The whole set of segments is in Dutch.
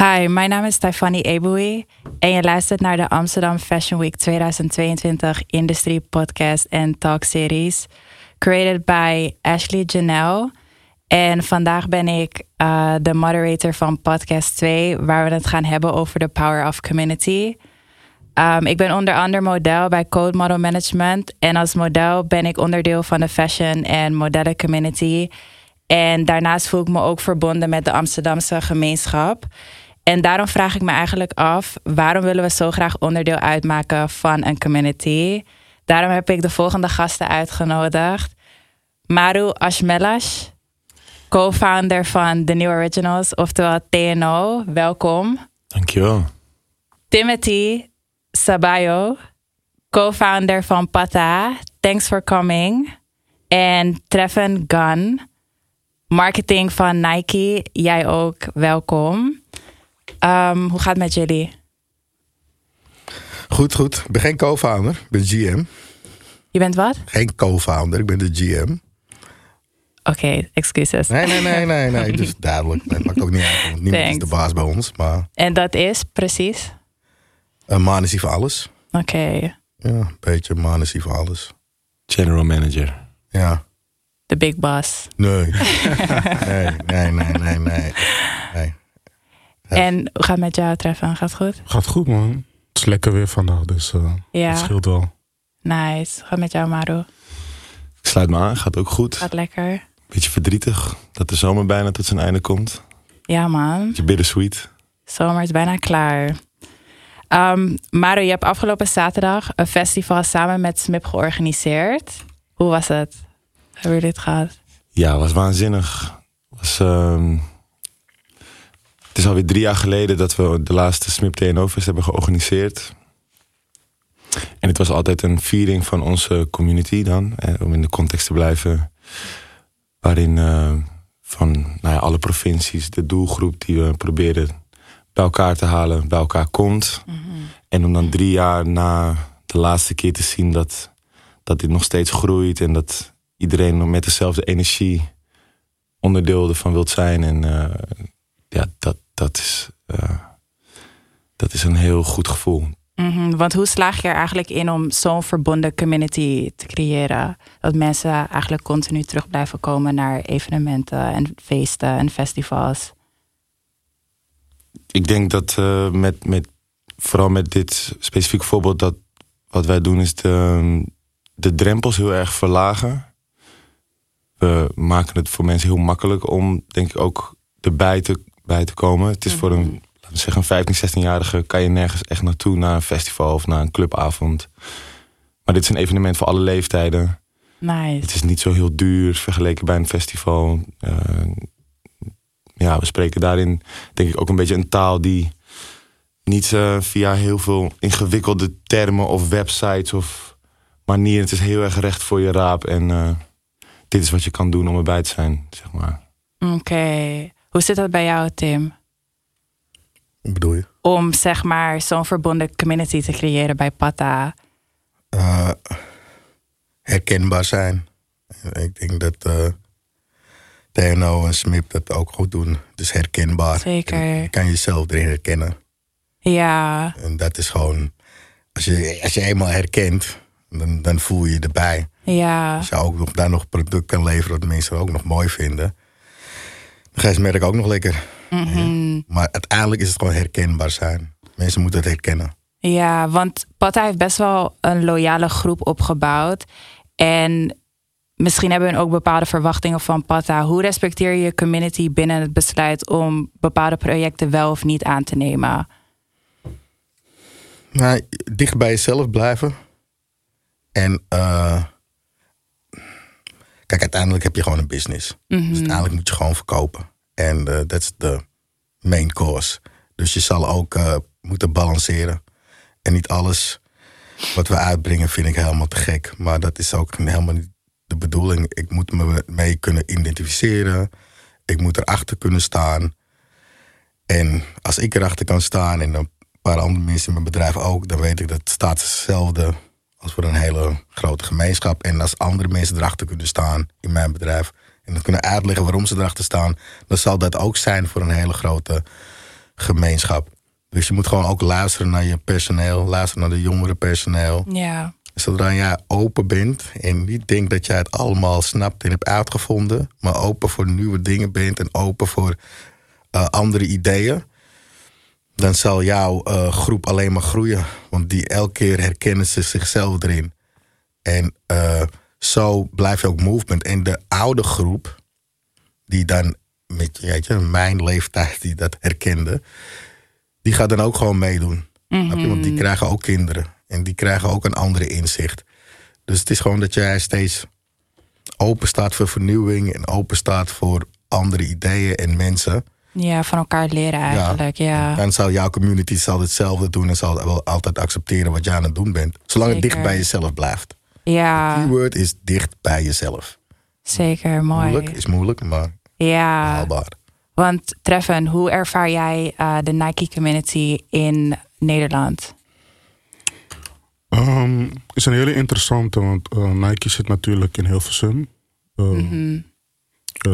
Hi, mijn naam is Stefanie Eboui en je luistert naar de Amsterdam Fashion Week 2022 Industry Podcast en Talk Series, created by Ashley Janelle. En vandaag ben ik uh, de moderator van podcast 2, waar we het gaan hebben over de power of community. Um, ik ben onder andere model bij Code Model Management en als model ben ik onderdeel van de fashion en modellen community. En daarnaast voel ik me ook verbonden met de Amsterdamse gemeenschap. En daarom vraag ik me eigenlijk af, waarom willen we zo graag onderdeel uitmaken van een community? Daarom heb ik de volgende gasten uitgenodigd. Maru Ashmelash, co-founder van The New Originals, oftewel TNO. Welkom. Dankjewel. Timothy Sabayo, co-founder van Pata. Thanks for coming. En Treffen Gunn, marketing van Nike. Jij ook, welkom. Um, hoe gaat het met jullie? Goed, goed. Ik ben geen co-founder, ik ben GM. Je bent wat? Geen co-founder, ik ben de GM. Oké, okay, excuses. Nee, nee, nee, nee, nee. Dus duidelijk. Dat maakt ook niet uit, want niemand Thanks. is de baas bij ons. Maar... En dat is precies? Een man is hier voor alles. Oké. Okay. Ja, een beetje man is hier voor alles. General manager. Ja. De big boss. Nee. nee, nee, nee, nee, nee. nee. En hoe gaat het met jou treffen? Gaat het goed? Gaat goed man. Het is lekker weer vandaag, dus uh, ja. dat scheelt wel. Nice. Gaat met jou Maru? Ik sluit me aan, gaat ook goed. Gaat lekker. Beetje verdrietig dat de zomer bijna tot zijn einde komt. Ja man. Beetje bittersweet. Zomer is bijna klaar. Um, Maru, je hebt afgelopen zaterdag een festival samen met Smip georganiseerd. Hoe was het? Hebben jullie dit gehad? Ja, het was waanzinnig. Het was... Uh, het is alweer drie jaar geleden dat we de laatste SMIP TNO-fest hebben georganiseerd. En het was altijd een viering van onze community dan, om in de context te blijven. Waarin uh, van nou ja, alle provincies de doelgroep die we proberen bij elkaar te halen, bij elkaar komt. Mm -hmm. En om dan drie jaar na de laatste keer te zien dat, dat dit nog steeds groeit en dat iedereen met dezelfde energie onderdeel ervan wilt zijn. En uh, ja, dat, dat, is, uh, dat is een heel goed gevoel. Mm -hmm, want hoe slaag je er eigenlijk in om zo'n verbonden community te creëren? Dat mensen eigenlijk continu terug blijven komen naar evenementen en feesten en festivals. Ik denk dat uh, met, met, vooral met dit specifieke voorbeeld, dat wat wij doen is de, de drempels heel erg verlagen. We maken het voor mensen heel makkelijk om, denk ik, ook erbij te bij te komen. Het is voor een, mhm. laten we zeggen, een 15, 16-jarige kan je nergens echt naartoe naar een festival of naar een clubavond. Maar dit is een evenement voor alle leeftijden. Nice. Het is niet zo heel duur vergeleken bij een festival. Uh, ja, we spreken daarin denk ik ook een beetje een taal die niet uh, via heel veel ingewikkelde termen of websites of manieren. Het is heel erg recht voor je raap en uh, dit is wat je kan doen om erbij te zijn, zeg maar. Oké. Hoe zit dat bij jou, Tim? Wat bedoel je? Om zeg maar zo'n verbonden community te creëren bij Pata. Uh, herkenbaar zijn. Ik denk dat uh, TNO en SMIP dat ook goed doen. Dus herkenbaar. Zeker. Je kan jezelf erin herkennen. Ja. En dat is gewoon... Als je, als je eenmaal herkent, dan, dan voel je je erbij. Ja. Als je ook nog, daar nog product kan leveren dat mensen ook nog mooi vinden merk ook nog lekker. Mhm. Maar uiteindelijk is het gewoon herkenbaar zijn. Mensen moeten het herkennen. Ja, want Pata heeft best wel een loyale groep opgebouwd. En misschien hebben we ook bepaalde verwachtingen van Pata. Hoe respecteer je je community binnen het besluit om bepaalde projecten wel of niet aan te nemen? Nou, dicht bij jezelf blijven. En uh, Kijk, uiteindelijk heb je gewoon een business. Dus Mhm. uiteindelijk moet je gewoon verkopen. En dat is de main course. Dus je zal ook uh, moeten balanceren. En niet alles wat we uitbrengen vind ik helemaal te gek. Maar dat is ook helemaal niet de bedoeling. Ik moet me mee kunnen identificeren. Ik moet erachter kunnen staan. En als ik erachter kan staan en een paar andere mensen in mijn bedrijf ook, dan weet ik dat het staat hetzelfde als voor een hele grote gemeenschap. En als andere mensen erachter kunnen staan in mijn bedrijf. En dan kunnen uitleggen waarom ze erachter staan. Dan zal dat ook zijn voor een hele grote gemeenschap. Dus je moet gewoon ook luisteren naar je personeel, luisteren naar de jongere personeel. Ja. Zodra jij open bent en niet denkt dat jij het allemaal snapt en hebt uitgevonden, maar open voor nieuwe dingen bent en open voor uh, andere ideeën, dan zal jouw uh, groep alleen maar groeien. Want die elke keer herkennen ze zichzelf erin. En uh, zo blijf je ook movement. En de oude groep, die dan met weet je, mijn leeftijd, die dat herkende, die gaat dan ook gewoon meedoen. Mm -hmm. Want die krijgen ook kinderen. En die krijgen ook een andere inzicht. Dus het is gewoon dat jij steeds open staat voor vernieuwing en open staat voor andere ideeën en mensen. Ja, van elkaar leren eigenlijk. Ja. Dan zal jouw community zal hetzelfde doen en zal wel altijd accepteren wat jij aan het doen bent. Zolang Zeker. het dicht bij jezelf blijft. Ja. De keyword is dicht bij jezelf. Zeker, mooi. Moeilijk is moeilijk, maar ja. haalbaar. Want Treffen, hoe ervaar jij uh, de Nike community in Nederland? Um, is een hele interessante, want uh, Nike zit natuurlijk in Hilversum. Uh, mm -hmm.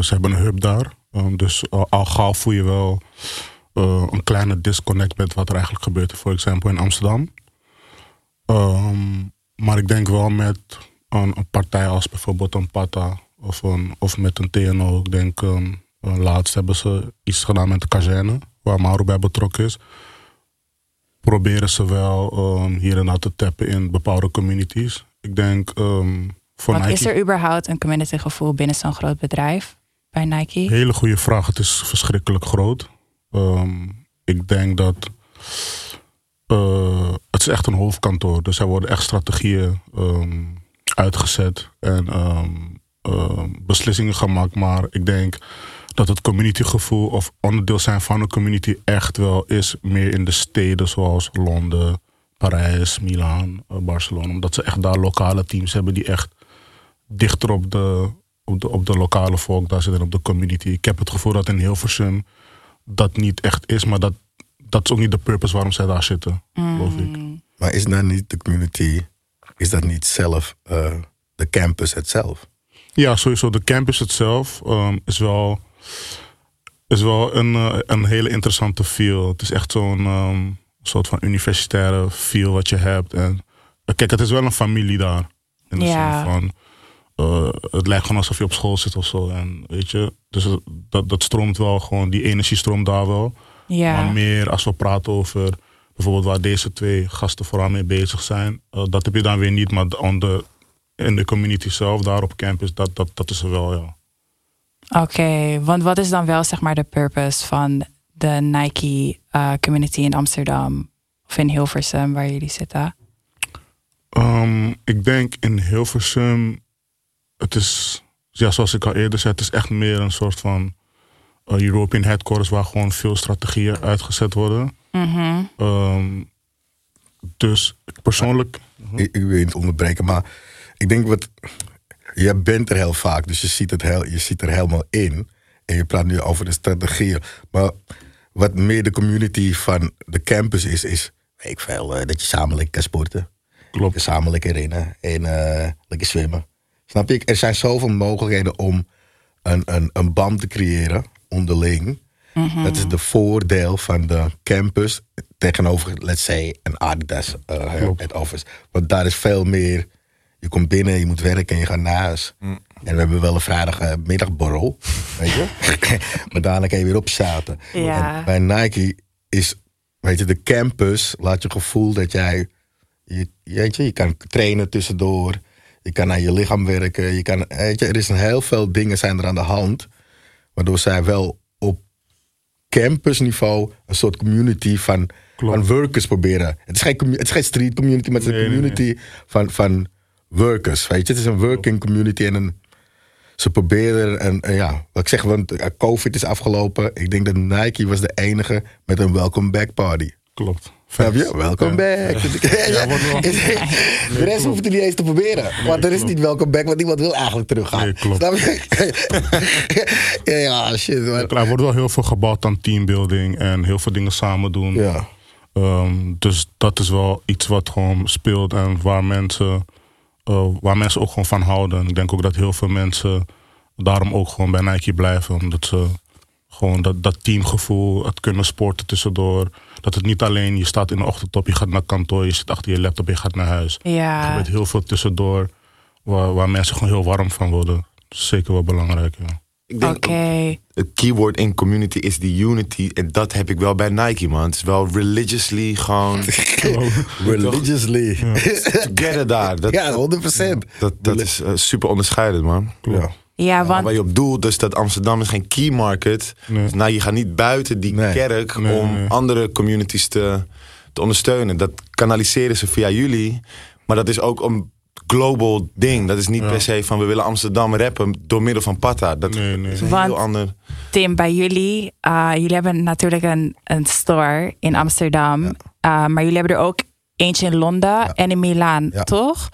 ze hebben een hub daar. Um, dus al gauw voel je wel uh, een kleine disconnect met wat er eigenlijk gebeurt. Voor example in Amsterdam. Um, maar ik denk wel met een, een, partij als bijvoorbeeld een Pata of, een, of met een TNO. Ik denk um, laatst hebben ze iets gedaan met de kazerne, waar Mauro bij betrokken is. Proberen ze wel um, hier en daar te tappen in bepaalde communities. Ik denk um, voor Want Nike... is er überhaupt een community gevoel binnen zo'n groot bedrijf bij Nike? Hele goede vraag. Het is verschrikkelijk groot. Ik denk dat uh, het is echt een hoofdkantoor. Dus er worden echt strategieën um, uitgezet en um, uh, beslissingen gemaakt. Maar ik denk dat het communitygevoel of onderdeel zijn van een community echt wel is meer in de steden zoals Londen, Parijs, Milaan, uh, Barcelona. Omdat ze echt daar lokale teams hebben die echt dichter op de, op de, op de lokale volk daar zitten, op de community. Ik heb het gevoel dat in Hilversum dat niet echt is, maar dat, dat is ook niet de purpose waarom zij daar zitten, Mm. geloof ik. Maar is dat niet de community, is dat niet zelf uh, de campus het zelf? Ja, sowieso. De campus itself um, is wel, is wel een, uh, een hele interessante feel. Het is echt zo'n um, soort van universitaire feel wat je hebt. En, uh, kijk, het is wel een familie daar. In de Ja. zin van, uh, het lijkt gewoon alsof je op school zit of zo. En weet je, dus dat, dat stroomt wel gewoon, die energie stroomt daar wel. Ja. Maar meer als we praten over bijvoorbeeld waar deze twee gasten vooral mee bezig zijn. Uh, dat heb je dan weer niet, maar on the, in de community zelf, daar op campus, dat, dat, dat is er wel, ja. Oké, okay, want wat is dan wel zeg maar de purpose van de Nike uh, community in Amsterdam of in Hilversum waar jullie zitten? Um, ik denk in Hilversum, het is, ja, zoals ik al eerder zei, het is echt meer een soort van European headquarters waar gewoon veel strategieën uitgezet worden. Mm -hmm. um, dus persoonlijk. Ik, ik wil je niet onderbreken, maar ik denk wat. Je bent er heel vaak, dus je ziet, het heel, je ziet er helemaal in. En je praat nu over de strategieën. Maar wat meer de community van de campus is, is weet ik veel, uh, dat je samen lekker kan sporten. Klopt. Je samen lekker rennen en uh, lekker zwemmen. Snap je? Er zijn zoveel mogelijkheden om een, een, een band te creëren onderling. Mm -hmm. Dat is de voordeel van de campus tegenover, let's say, een Adidas uh, head office. Want daar is veel meer. Je komt binnen, je moet werken en je gaat naar huis. Mm. En we hebben wel een vrijdagmiddagborrel, weet je. maar daarna kan je weer opzaten. Ja. Bij Nike is, weet je, de campus laat je gevoel dat jij, je, weet je, je kan trainen tussendoor. Je kan aan je lichaam werken. Je kan, weet je, er is een heel veel dingen zijn er aan de hand. Waardoor zij wel op campusniveau een soort community van, van workers proberen. Het is, geen, het is geen street community, maar het is een Nee, community nee. Van, van workers. Weet je, het is een working community en een, ze proberen een, een, ja, wat ik zeg, want eh, COVID is afgelopen. Ik denk dat Nike was de enige met een welcome back party. Klopt. Snap je? Welcome back. De rest hoeft het niet eens te proberen. Want er is niet welcome back, want niemand wil eigenlijk teruggaan. Nee, klopt. Snap je? ja, shit. Maar, Er wordt wel heel veel gebouwd aan teambuilding en heel veel dingen samen doen. ja. Um, dus dat is wel iets wat gewoon speelt en waar mensen, uh, waar mensen ook gewoon van houden. En ik denk ook dat heel veel mensen daarom ook gewoon bij Nike blijven. Omdat ze Gewoon dat, dat teamgevoel, het kunnen sporten tussendoor. Dat het niet alleen, je staat in de ochtend op, je gaat naar kantoor, je zit achter je laptop, je gaat naar huis. Er Ja, gebeurt heel veel tussendoor waar, waar mensen gewoon heel warm van worden. Dat is zeker wel belangrijk, ja. Ik denk oké. het keyword in community is die unity. En dat heb ik wel bij Nike, man. Het is wel religiously gewoon Religiously. together daar. Dat, Ja, 100%. dat, dat is eh, super onderscheidend, man. Ja. Ja, Waar want je op doelt, dus dat Amsterdam is geen key market. Nee. Dus nou, je gaat niet buiten die Nee. kerk Nee, om nee. andere communities te, te ondersteunen. Dat kanaliseren ze via jullie. Maar dat is ook een global ding. Dat is niet Ja. per se van we willen Amsterdam rappen door middel van Patta. Dat Nee, nee. is een Want- heel ander... Tim, bij jullie, uh, jullie hebben natuurlijk een, een store in Amsterdam. Uh, maar jullie hebben er ook eentje in Londen en in Milaan, Ja. toch?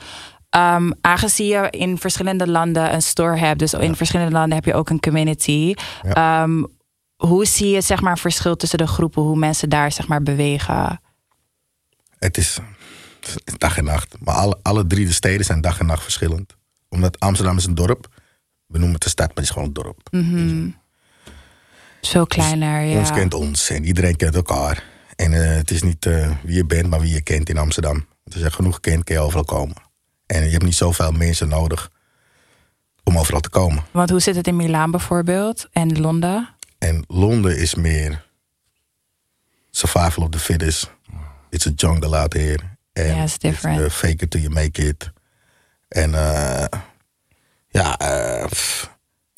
Um, aangezien je in verschillende landen een store hebt, dus in verschillende landen heb je ook een community. Um, hoe zie je zeg maar een verschil tussen de groepen, hoe mensen daar zeg maar bewegen? Het is dag en nacht. Maar alle, alle drie de steden zijn dag en nacht verschillend. Omdat Amsterdam is een dorp. We noemen het een stad, maar het is gewoon een dorp. Mhm. Zo kleiner, ja. Ons kent ons en iedereen kent elkaar. En eh, het is niet eh, wie je bent, maar wie je kent in Amsterdam. Als je genoeg kent, kun je overal komen. En je hebt niet zoveel mensen nodig om overal te komen. Want hoe zit het in Milaan bijvoorbeeld en Londen? En Londen is meer survival of the fittest. It's a jungle out here. En Yeah, it's different. uh, fake it till you make it. En eh, ja, eh pff,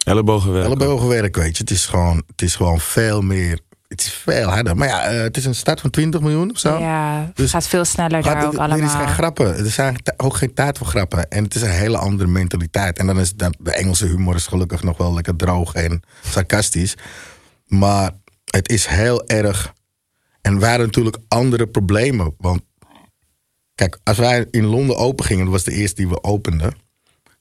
Ellebogenwerk. ellebogenwerk, weet je. Het is gewoon, het is gewoon veel meer. Het is veel harder. Maar ja, eh, het is een stad van 20 miljoen of zo. Ja, het Dus gaat veel sneller daar ook allemaal. Er is geen grappen. Er zijn ook geen tijd voor grappen. En het is een hele andere mentaliteit. En dan is dan, de Engelse humor is gelukkig nog wel lekker droog en sarcastisch. Maar het is heel erg. En hadden natuurlijk andere problemen. Want kijk, als wij in Londen open gingen, dat was de eerste die we openden.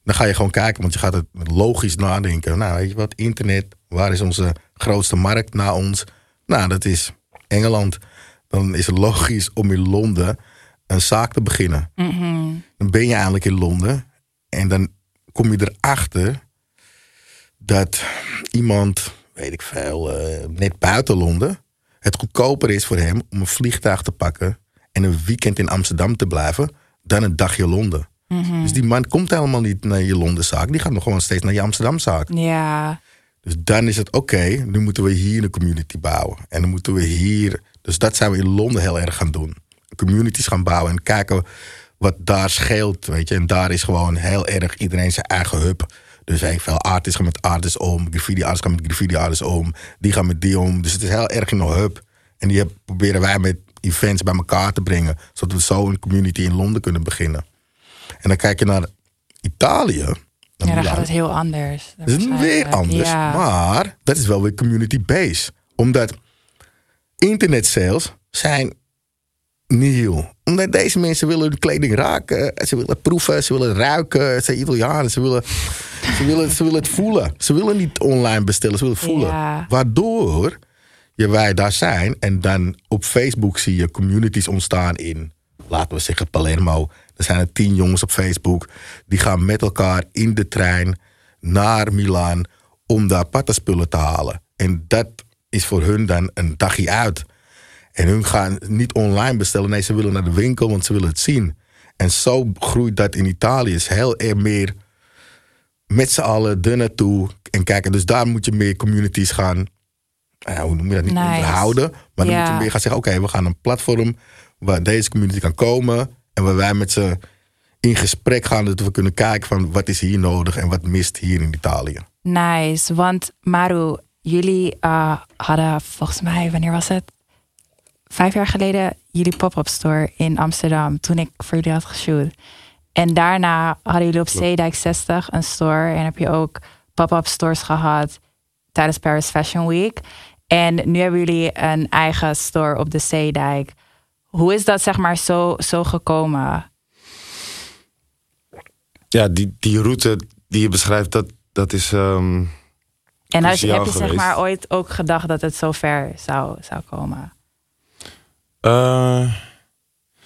Dan ga je gewoon kijken, want je gaat het logisch nadenken. Nou, weet je wat, internet, waar is onze grootste markt na ons? Nou, dat is Engeland. Dan is het logisch om in Londen een zaak te beginnen. Dan ben je eigenlijk in Londen en dan kom je erachter dat iemand, weet ik veel, eh, net buiten Londen, het goedkoper is voor hem om een vliegtuig te pakken en een weekend in Amsterdam te blijven dan een dagje Londen. Dus die man komt helemaal niet naar je Londenzaak. Die gaat nog gewoon steeds naar je Amsterdamzaak. Ja, Dus dan is het oké, nu moeten we hier een community bouwen. En dan moeten we hier. Dus dat zijn we in Londen heel erg gaan doen. Communities gaan bouwen en kijken wat daar scheelt. Weet je. En daar is gewoon heel erg iedereen zijn eigen hub. Dus heel veel artists gaan met artists om. Graffiti artists gaan met graffiti artists om. Die gaan met die om. Dus het is heel erg in een hub. En die proberen wij met events bij elkaar te brengen. Zodat we zo een community in Londen kunnen beginnen. En dan kijk je naar Italië. Ja dan gaat het heel anders. Dat is weer anders. Ja. Maar dat is wel weer community based. Omdat internet sales zijn nieuw. Omdat deze mensen willen hun kleding raken. Ze willen proeven, ze willen ruiken. Ze zijn Italianen, ze willen, ze, willen, ze willen het voelen. Ze willen niet online bestellen, ze willen het voelen. Ja. Waardoor je, wij daar zijn en dan op Facebook zie je communities ontstaan in, laten we zeggen, Palermo. Er zijn er tien jongens op Facebook die gaan met elkaar in de trein naar Milaan om daar pattaspullen te halen. En dat is voor hun dan een dagje uit. En hun gaan niet online bestellen. Nee, ze willen naar de winkel, want ze willen het zien. En zo groeit dat in Italië. is heel erg meer met z'n allen er naartoe. En kijken, dus daar moet je meer communities gaan. hoe noem je dat? Niet Nice. onderhouden. Maar dan Ja. moet je meer gaan zeggen: oké, we gaan een platform waar deze community kan komen. En waar wij met ze in gesprek gaan. Dat we kunnen kijken van wat is hier nodig en wat mist hier in Italië. Nice, want Maru, jullie eh, hadden volgens mij, wanneer was het? Vijf jaar geleden jullie pop-up store in Amsterdam, toen ik voor jullie had geshoot. En daarna hadden jullie op Zeedijk 60 een store en heb je ook pop-up stores gehad tijdens Paris Fashion Week. En nu hebben jullie een eigen store op de Zeedijk. Hoe is dat zeg maar zo, zo gekomen? Ja, die, die route die je beschrijft, dat, dat is... ehm, En als, heb je zeg maar ooit ook gedacht dat het zo ver zou, zou komen? eh,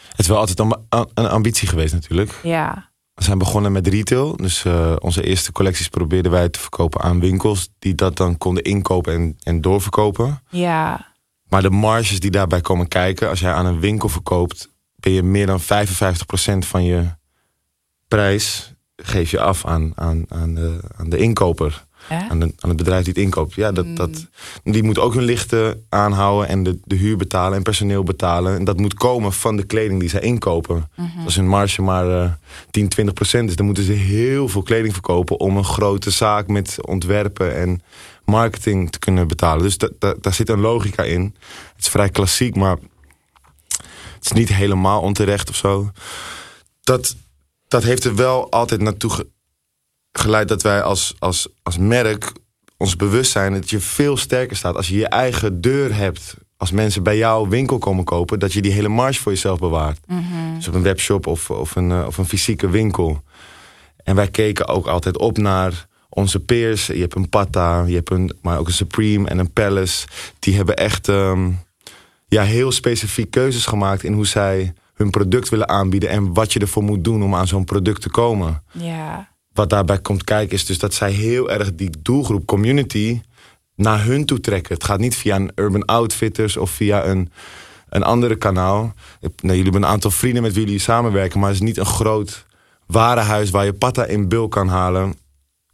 het is wel altijd een, een ambitie geweest natuurlijk. Ja. we zijn begonnen met retail. Dus uh, onze eerste collecties probeerden wij te verkopen aan winkels die dat dan konden inkopen en, en doorverkopen. Ja. Maar de marges die daarbij komen kijken, als jij aan een winkel verkoopt, ben je meer dan 55% van je prijs geef je af aan, aan, aan, de, aan de inkoper. Aan, de, aan, het bedrijf die het inkoopt. Ja, dat, dat, mm. die moet ook hun lichten aanhouden en de, de huur betalen en personeel betalen. En dat moet komen van de kleding die zij inkopen. Mhm. Als hun marge maar uh, 10, 20 procent is, dan moeten ze heel veel kleding verkopen om een grote zaak met ontwerpen en marketing te kunnen betalen. Dus daar zit een logica in. Het is vrij klassiek, maar het is niet helemaal onterecht of zo. Dat, dat heeft er wel altijd naartoe geleid dat wij als, als, als merk ons bewust zijn dat je veel sterker staat als je je eigen deur hebt. Als mensen bij jouw winkel komen kopen, dat je die hele marge voor jezelf bewaart. Mhm. Dus op een webshop of, of, een, eh, of een fysieke winkel. En wij keken ook altijd op naar onze peers. Je hebt een Pata, je hebt een, maar ook een Supreme en een Palace. Die hebben echt ehm, ja, heel specifiek keuzes gemaakt in hoe zij hun product willen aanbieden. En wat je ervoor moet doen om aan zo'n product te komen. Ja wat daarbij komt kijken is dus dat zij heel erg die doelgroep community naar hun toe trekken. Het gaat niet via een Urban Outfitters of via een, een andere kanaal. Nou, jullie hebben een aantal vrienden met wie jullie samenwerken, maar het is niet een groot warenhuis waar je patta in bulk kan halen.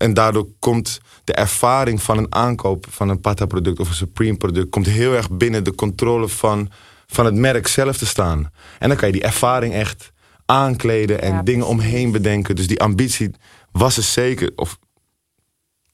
En daardoor komt de ervaring van een aankoop van een patta product of een Supreme product komt heel erg binnen de controle van, van het merk zelf te staan. En dan kan je die ervaring echt aankleden en dingen omheen bedenken. Dus die ambitie was het zeker, of,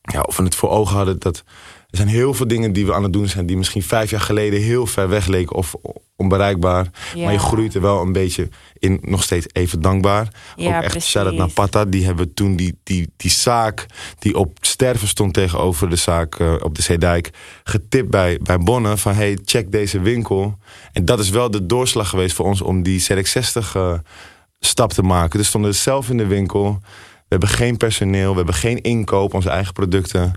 ja, of we het voor ogen hadden, dat er zijn heel veel dingen die we aan het doen zijn, die misschien vijf jaar geleden heel ver weg leken of onbereikbaar. Maar je groeit er wel een beetje in, nog steeds even dankbaar. Ja, Ook echt shout-out naar Pata. Die hebben toen die, die, die zaak die op sterven stond tegenover de zaak uh, op de Zeedijk getipt bij, bij Bonne van hey, check deze winkel. En dat is wel de doorslag geweest voor ons om die ZX60 uh, stap te maken. Dus stonden zelf in de winkel. We hebben geen personeel, we hebben geen inkoop, onze eigen producten.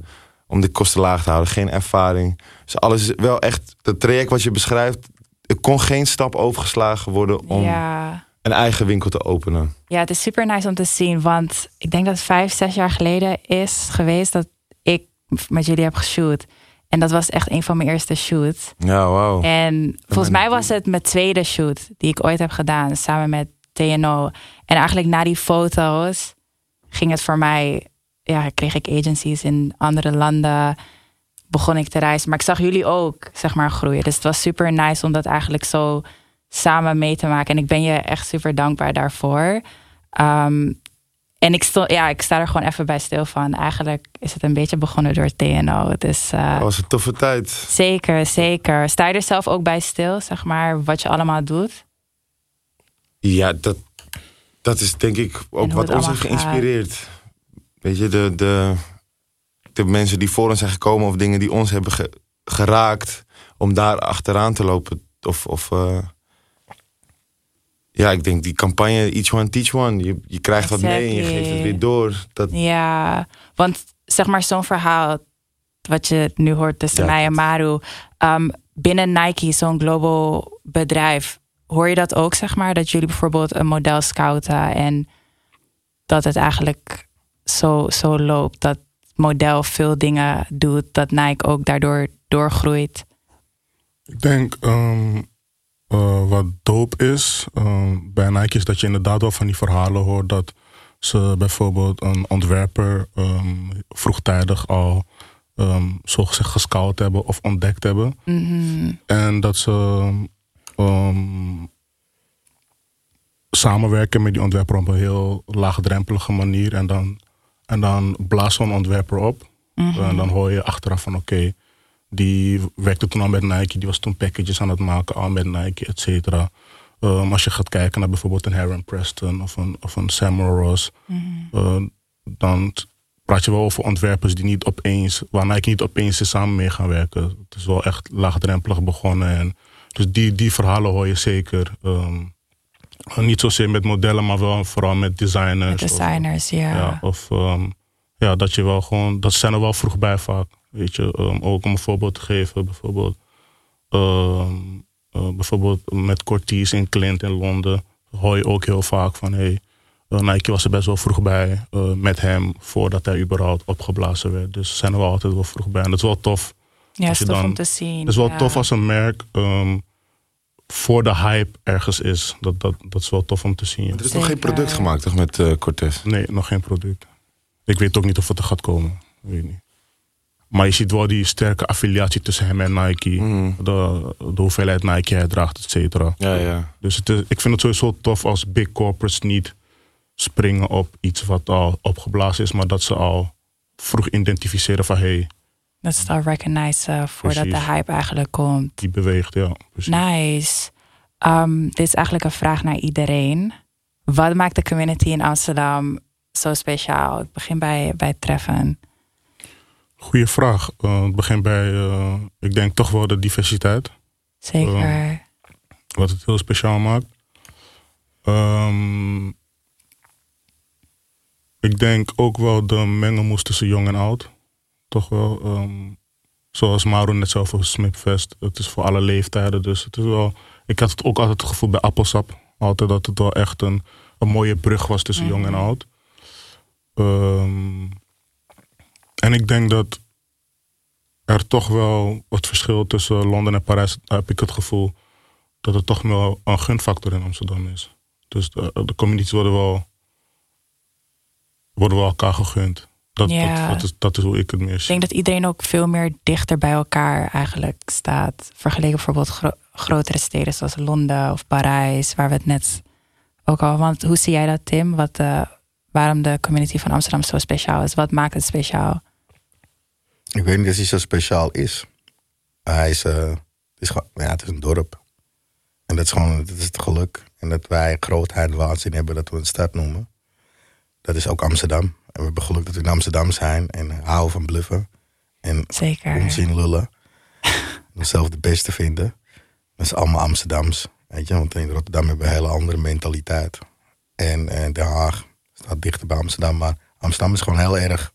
Om de kosten laag te houden, geen ervaring. Dus alles is wel echt, het traject wat je beschrijft, er kon geen stap overgeslagen worden om ja. een eigen winkel te openen. Ja, het is super nice om te zien, want ik denk dat vijf, zes jaar geleden is geweest dat ik met jullie heb geshoot. En dat was echt een van mijn eerste shoots. Ja, wow. En volgens mij was het mijn tweede shoot die ik ooit heb gedaan, samen met TNO. En eigenlijk na die foto's ging het voor mij, ja, kreeg ik agencies in andere landen, begon ik te reizen. Maar ik zag jullie ook, zeg maar, groeien. Dus het was super nice om dat eigenlijk zo samen mee te maken. En ik ben je echt super dankbaar daarvoor. Um, en ik, stond, ja, ik sta er gewoon even bij stil van. Eigenlijk is het een beetje begonnen door TNO. Dus, uh, dat was een toffe tijd. Zeker, zeker. Sta je er zelf ook bij stil, zeg maar, wat je allemaal doet? Ja, dat, dat is denk ik ook wat ons heeft geïnspireerd. Weet je, de, de, de mensen die voor ons zijn gekomen of dingen die ons hebben ge, geraakt, om daar achteraan te lopen. Of, of uh, ja, ik denk die campagne Each One Teach One. Je, je krijgt exactly. wat mee en je geeft het weer door. Dat... Ja, want zeg maar zo'n verhaal wat je nu hoort tussen ja, mij en Maru. Um, binnen Nike, zo'n global bedrijf, hoor je dat ook, zeg maar? Dat jullie bijvoorbeeld een model scouten en dat het eigenlijk zo, zo loopt. Dat model veel dingen doet, dat Nike ook daardoor doorgroeit. Ik denk um, uh, wat dope is um, bij Nike is dat je inderdaad wel van die verhalen hoort dat ze bijvoorbeeld een ontwerper um, vroegtijdig al um, zogezegd gescout hebben of ontdekt hebben. Mm -hmm. En dat ze samenwerken met die ontwerper op een heel laagdrempelige manier. En dan, en dan blaast zo'n ontwerper op. Mm -hmm. En dan hoor je achteraf van oké, okay, die werkte toen al met Nike. Die was toen packages aan het maken al met Nike, et cetera. Um, als je gaat kijken naar bijvoorbeeld een Heron Preston of een, of een Samuel Ross. Mm -hmm. uh, dan praat je wel over ontwerpers die niet opeens, waar Nike niet opeens samen mee gaan werken. Het is wel echt laagdrempelig begonnen. En dus die, die verhalen hoor je zeker. Um, niet zozeer met modellen, maar wel vooral met designers. Met designers, of, ja. ja. Of um, ja, dat je wel gewoon, dat zijn er wel vroeg bij vaak. Weet je, um, ook om een voorbeeld te geven, bijvoorbeeld. Uh, bijvoorbeeld met Cortese in Clint in Londen hoor je ook heel vaak van hey, Uh, Nike was er best wel vroeg bij uh, met hem voordat hij überhaupt opgeblazen werd. Dus zijn er wel altijd wel vroeg bij. En dat is wel tof. Ja, is tof dan- om te zien. Het is wel ja. tof als een merk ehm, voor de hype ergens is. Dat, dat, dat is wel tof om te zien. ja. Er is nog geen product gemaakt, toch, met eh Cortez? Nee, nog geen product. Ik weet ook niet of het er gaat komen. Weet niet. Maar je ziet wel die sterke affiliatie tussen hem en Nike. Mhm. De, de hoeveelheid Nike hij draagt, et cetera. Ja, ja. Dus het is, ik vind het sowieso tof als big corporates niet springen op iets wat al opgeblazen is, maar dat ze al vroeg identificeren van hé, hey, Dat is het al recognizen voordat Precies. de hype eigenlijk komt. die beweegt. Ja, precies. Nice. Um, dit is eigenlijk een vraag naar iedereen. Wat maakt de community in Amsterdam zo speciaal? Ik begin bij, bij Treffen. Goeie vraag. Eh, het begint bij, eh, ik denk toch wel de diversiteit. Zeker. Wat het heel speciaal maakt. Ehm, ik denk ook wel de mengelmoes tussen jong en oud. Toch wel. ehm, zoals Mauro net zelf over Smipfest. Het is voor alle leeftijden. Dus het is wel. Ik had het ook altijd het gevoel bij Appelsap. Altijd dat het wel echt een, een mooie brug was tussen jong en oud. Ehm, en ik denk dat er toch wel het verschil tussen Londen en Parijs, heb ik het gevoel dat het toch wel een gunfactor in Amsterdam is. Dus de, de communities worden wel, worden wel elkaar gegund. Dat, Ja. dat, dat, is, dat is hoe ik het meer Ik denk dat iedereen ook veel meer dichter bij elkaar eigenlijk staat. Vergeleken bijvoorbeeld gro- grotere steden zoals Londen of Parijs, waar we het net ook al. Want hoe zie jij dat, Tim? Wat, eh, waarom de community van Amsterdam zo speciaal is? Wat maakt het speciaal? Ik weet niet of hij zo speciaal is. Hij is, eh, het is gewoon, ja, het is een dorp. En dat is gewoon, dat is het geluk. En dat wij grootheid en waanzin hebben dat we een stad noemen. Dat is ook Amsterdam. En we hebben geluk dat we in Amsterdam zijn en houden van bluffen. En Zeker. onzin lullen. Onszelf de beste vinden. Dat is allemaal Amsterdams. Weet je, want in Rotterdam hebben we een hele andere mentaliteit. En, en Den Haag staat dichter bij Amsterdam. Maar Amsterdam is gewoon heel erg.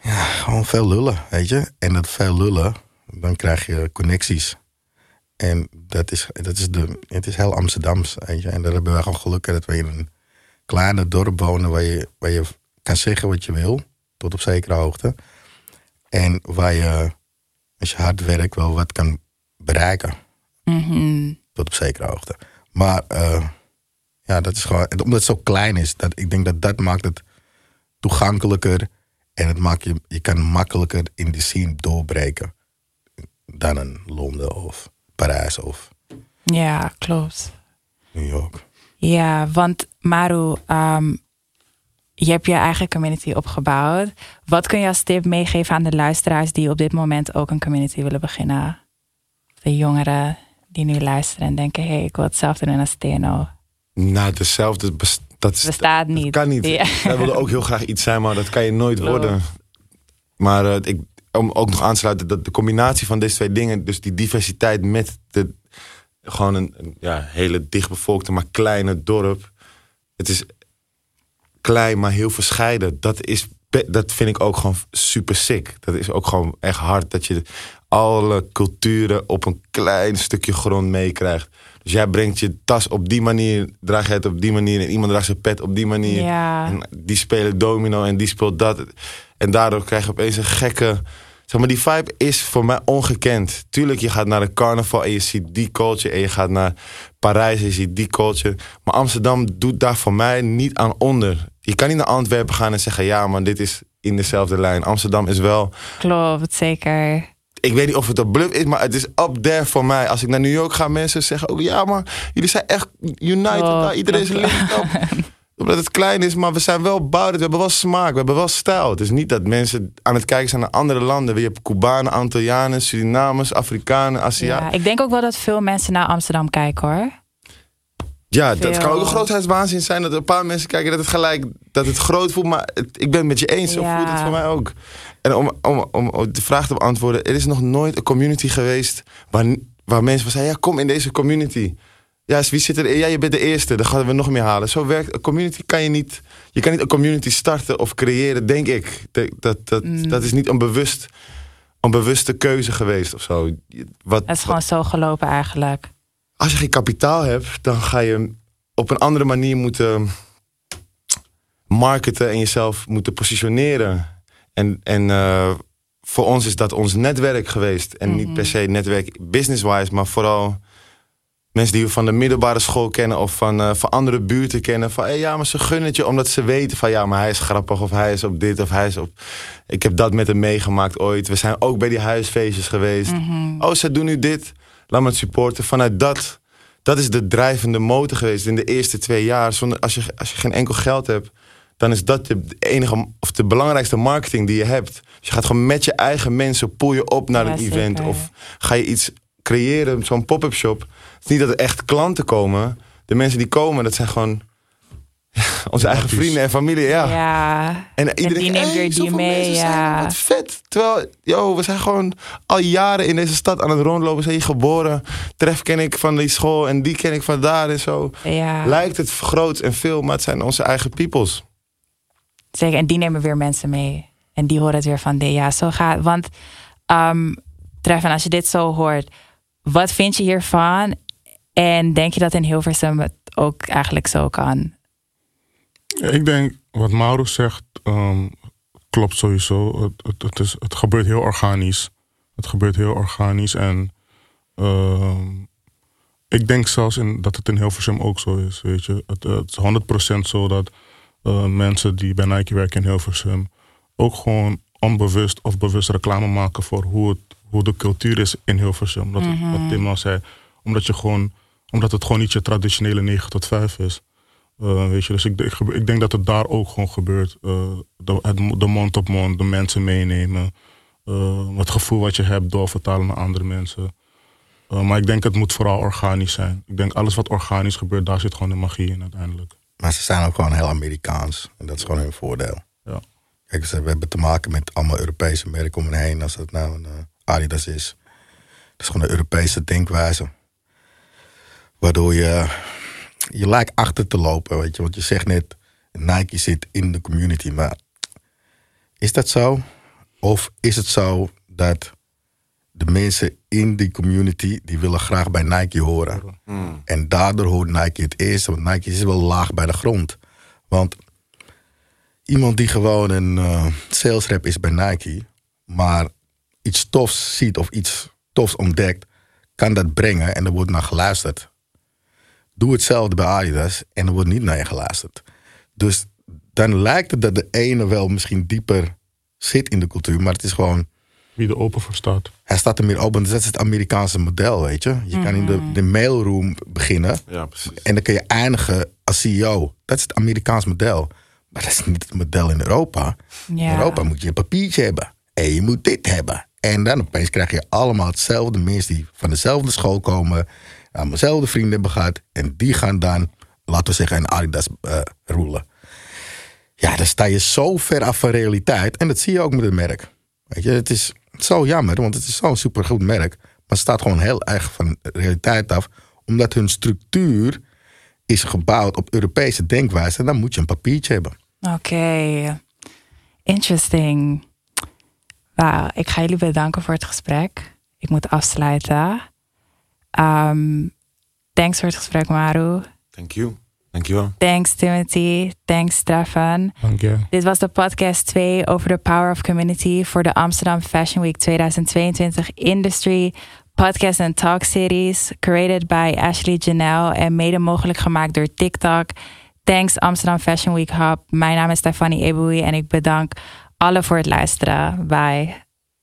Ja, gewoon veel lullen, weet je. En dat veel lullen, dan krijg je connecties. En dat is, dat is, de, het is heel Amsterdams, weet je. En daar hebben wij gewoon geluk dat we in een kleine dorp wonen... waar je, waar je kan zeggen wat je wil, tot op zekere hoogte. En waar je, als je hard werkt, wel wat kan bereiken. Mhm. Tot op zekere hoogte. Maar eh, ja, dat is gewoon, omdat het zo klein is, dat, ik denk dat dat maakt het toegankelijker. En het maakt je, je kan makkelijker in de scene doorbreken. Dan een Londen of Parijs of Ja, klopt. New York. Ja, want Maru, ehm, je hebt je eigen community opgebouwd. Wat kun je als tip meegeven aan de luisteraars die op dit moment ook een community willen beginnen? De jongeren die nu luisteren en denken: hé, hey, ik wil hetzelfde doen als TNO. Nou, dezelfde dat is, Bestaat dat niet. kan niet. Ja. Wij willen ook heel graag iets zijn, maar dat kan je nooit Klopt. worden. Maar eh, ik, om ook nog aan te sluiten, dat de combinatie van deze twee dingen, dus die diversiteit met de, gewoon een, een, ja, hele dichtbevolkte, maar kleine dorp. Het is klein, maar heel verscheiden. Dat, is, dat vind ik ook gewoon super sick. Dat is ook gewoon echt hard dat je alle culturen op een klein stukje grond meekrijgt. Dus jij brengt je tas op die manier, draag je het op die manier en iemand draagt zijn pet op die manier. Ja. En die spelen domino en die speelt dat. En daardoor krijg je opeens een gekke. Zeg maar, die vibe is voor mij ongekend. Tuurlijk, je gaat naar de carnaval en je ziet die culture. En je gaat naar Parijs en je ziet die culture. Maar Amsterdam doet daar voor mij niet aan onder. Je kan niet naar Antwerpen gaan en zeggen: ja, maar dit is in dezelfde lijn. Amsterdam is wel. Klopt, zeker. Ik weet niet of het een bluff is, maar het is up there voor mij. Als ik naar New York ga, mensen zeggen ook: ja, maar jullie zijn echt united. Klopt. Iedereen is linked. Omdat het klein is, maar we zijn wel bouwd. We hebben wel smaak, we hebben wel stijl. Het is niet dat mensen aan het kijken zijn naar andere landen. Je hebt Cubanen, Antillianen, Surinamers, Afrikanen, Ja, Aziaten. ik denk ook wel dat veel mensen naar Amsterdam kijken hoor. Ja, dat kan ook een grootheidswaanzin zijn. Dat een paar mensen kijken dat het gelijk dat het groot voelt. Maar het- ik ben het met je eens. Zo Ja. voelt het voor mij ook. En om, om, om, om de vraag te beantwoorden. Er is nog nooit een community geweest waar, waar mensen van zeiden... Ja, kom in deze community. Ja, wie zit er? Ja, je bent de eerste. Dan gaan we nog meer halen. Zo werkt een community. Kan je niet. Je kan niet een community starten of creëren, denk ik. Dat, dat, dat, Mm. dat is niet een bewust, een bewuste keuze geweest of zo. Wat, Het is gewoon zo gelopen eigenlijk. als je geen kapitaal hebt, dan ga je op een andere manier moeten marketen en jezelf moeten positioneren. En, en uh, voor ons is dat ons netwerk geweest. En niet per se netwerk business-wise, maar vooral mensen die we van de middelbare school kennen of van, uh, van andere buurten kennen. Van hey, ja, maar ze gunnen het je omdat ze weten van ja, maar hij is grappig of hij is op dit of hij is op. Ik heb dat met hem meegemaakt ooit. We zijn ook bij die huisfeestjes geweest. Oh, ze doen nu dit. Laat me het supporten. Vanuit dat, dat is de drijvende motor geweest in de eerste twee jaar. Zonder, als, je, als je geen enkel geld hebt, dan is dat de enige of de belangrijkste marketing die je hebt. Dus je gaat gewoon met je eigen mensen poel je op naar Ja, een event of ga je iets creëren, zo'n pop-up shop. Het is niet dat er echt klanten komen. De mensen die komen, dat zijn gewoon ja, onze eigen vrienden en familie. Ja. Ja. En iedereen die neemt hey, weer die mee, ja. Wat vet. Terwijl, yo, we zijn gewoon al jaren in deze stad aan het rondlopen. Zijn hier geboren. Tref ken ik van die school en die ken ik van daar en zo. Ja, Lijkt het groot en veel, maar het zijn onze eigen peoples. zeker. En die nemen weer mensen mee. En die horen het weer van, de, ja, zo gaat Want, um, Treffen, als je dit zo hoort, wat vind je hiervan? En denk je dat in Hilversum het ook eigenlijk zo kan? Ik denk wat Mauro zegt ehm, klopt sowieso. Het, het, is, het gebeurt heel organisch. Het gebeurt heel organisch. En ehm, ik denk zelfs in, dat het in Hilversum ook zo is. Weet je. Het, het is 100% zo dat eh, mensen die bij Nike werken in Hilversum ook gewoon onbewust of bewust reclame maken voor hoe, het, hoe de cultuur is in Hilversum. Dat, het- Wat Tim al zei. Omdat, je gewoon, omdat het gewoon niet je traditionele 9 tot 5 is. Uh, weet je, dus ik, ik, ik denk dat het daar ook gewoon gebeurt. Uh, de, het, de mond op mond, de mensen meenemen. Uh, het gevoel wat je hebt doorvertalen naar andere mensen. Uh, maar ik denk het moet vooral organisch zijn. Ik denk alles wat organisch gebeurt, daar zit gewoon de magie in uiteindelijk. Maar ze zijn ook gewoon heel Amerikaans. En dat is gewoon hun voordeel. Ja. Kijk, we hebben te maken met allemaal Europese merken om hen heen. Als het nou een eh, Adidas is. Dat is gewoon een Europese denkwijze. Waardoor je, je lijkt achter te lopen, weet je. Want je zegt net, Nike zit in de community. Maar is dat zo? Of is het zo dat de mensen in die community... die willen graag bij Nike horen. En daardoor hoort Nike het eerst. Want Nike is wel laag bij de grond. Want iemand die gewoon een eh sales rep is bij Nike, maar iets tofs ziet of iets tofs ontdekt, kan dat brengen en er wordt naar geluisterd. Doe hetzelfde bij Adidas en er wordt niet naar je geluisterd. Dus dan lijkt het dat de ene wel misschien dieper zit in de cultuur, maar het is gewoon, Wie er open voor staat. hij staat er meer open. Dus dat is het Amerikaanse model, weet je. Je kan in de, de mailroom beginnen Ja, precies. en dan kun je eindigen als CEO. Dat is het Amerikaans model. Maar dat is niet het model in Europa. Ja. In Europa moet je een papiertje hebben. En je moet dit hebben. En dan opeens krijg je allemaal hetzelfde mensen die van dezelfde school komen. Aan dezelfde vrienden hebben gehad. En die gaan dan, laten we zeggen, een Adidas eh roelen. Ja, dan sta je zo ver af van realiteit. En dat zie je ook met het merk. Weet je, het is zo jammer, want het is zo'n supergoed merk. Maar het staat gewoon heel erg van realiteit af. Omdat hun structuur is gebouwd op Europese denkwijze. En dan moet je een papiertje hebben. Oké, interesting. Wauw, ik ga jullie bedanken voor het gesprek. Ik moet afsluiten. Um, thanks voor het gesprek, Maru. Thank you. Dankjewel. Thanks, Timothy. Thanks, Stefan. Dank je. Dit was de podcast 2 over de Power of Community voor de Amsterdam Fashion Week 2022 Industry Podcast and Talk Series. Created by Ashley Janelle en mede mogelijk gemaakt door TikTok. Thanks Amsterdam Fashion Week Hub. Mijn naam is Stefanie Eboui en ik bedank alle voor het luisteren. Bye.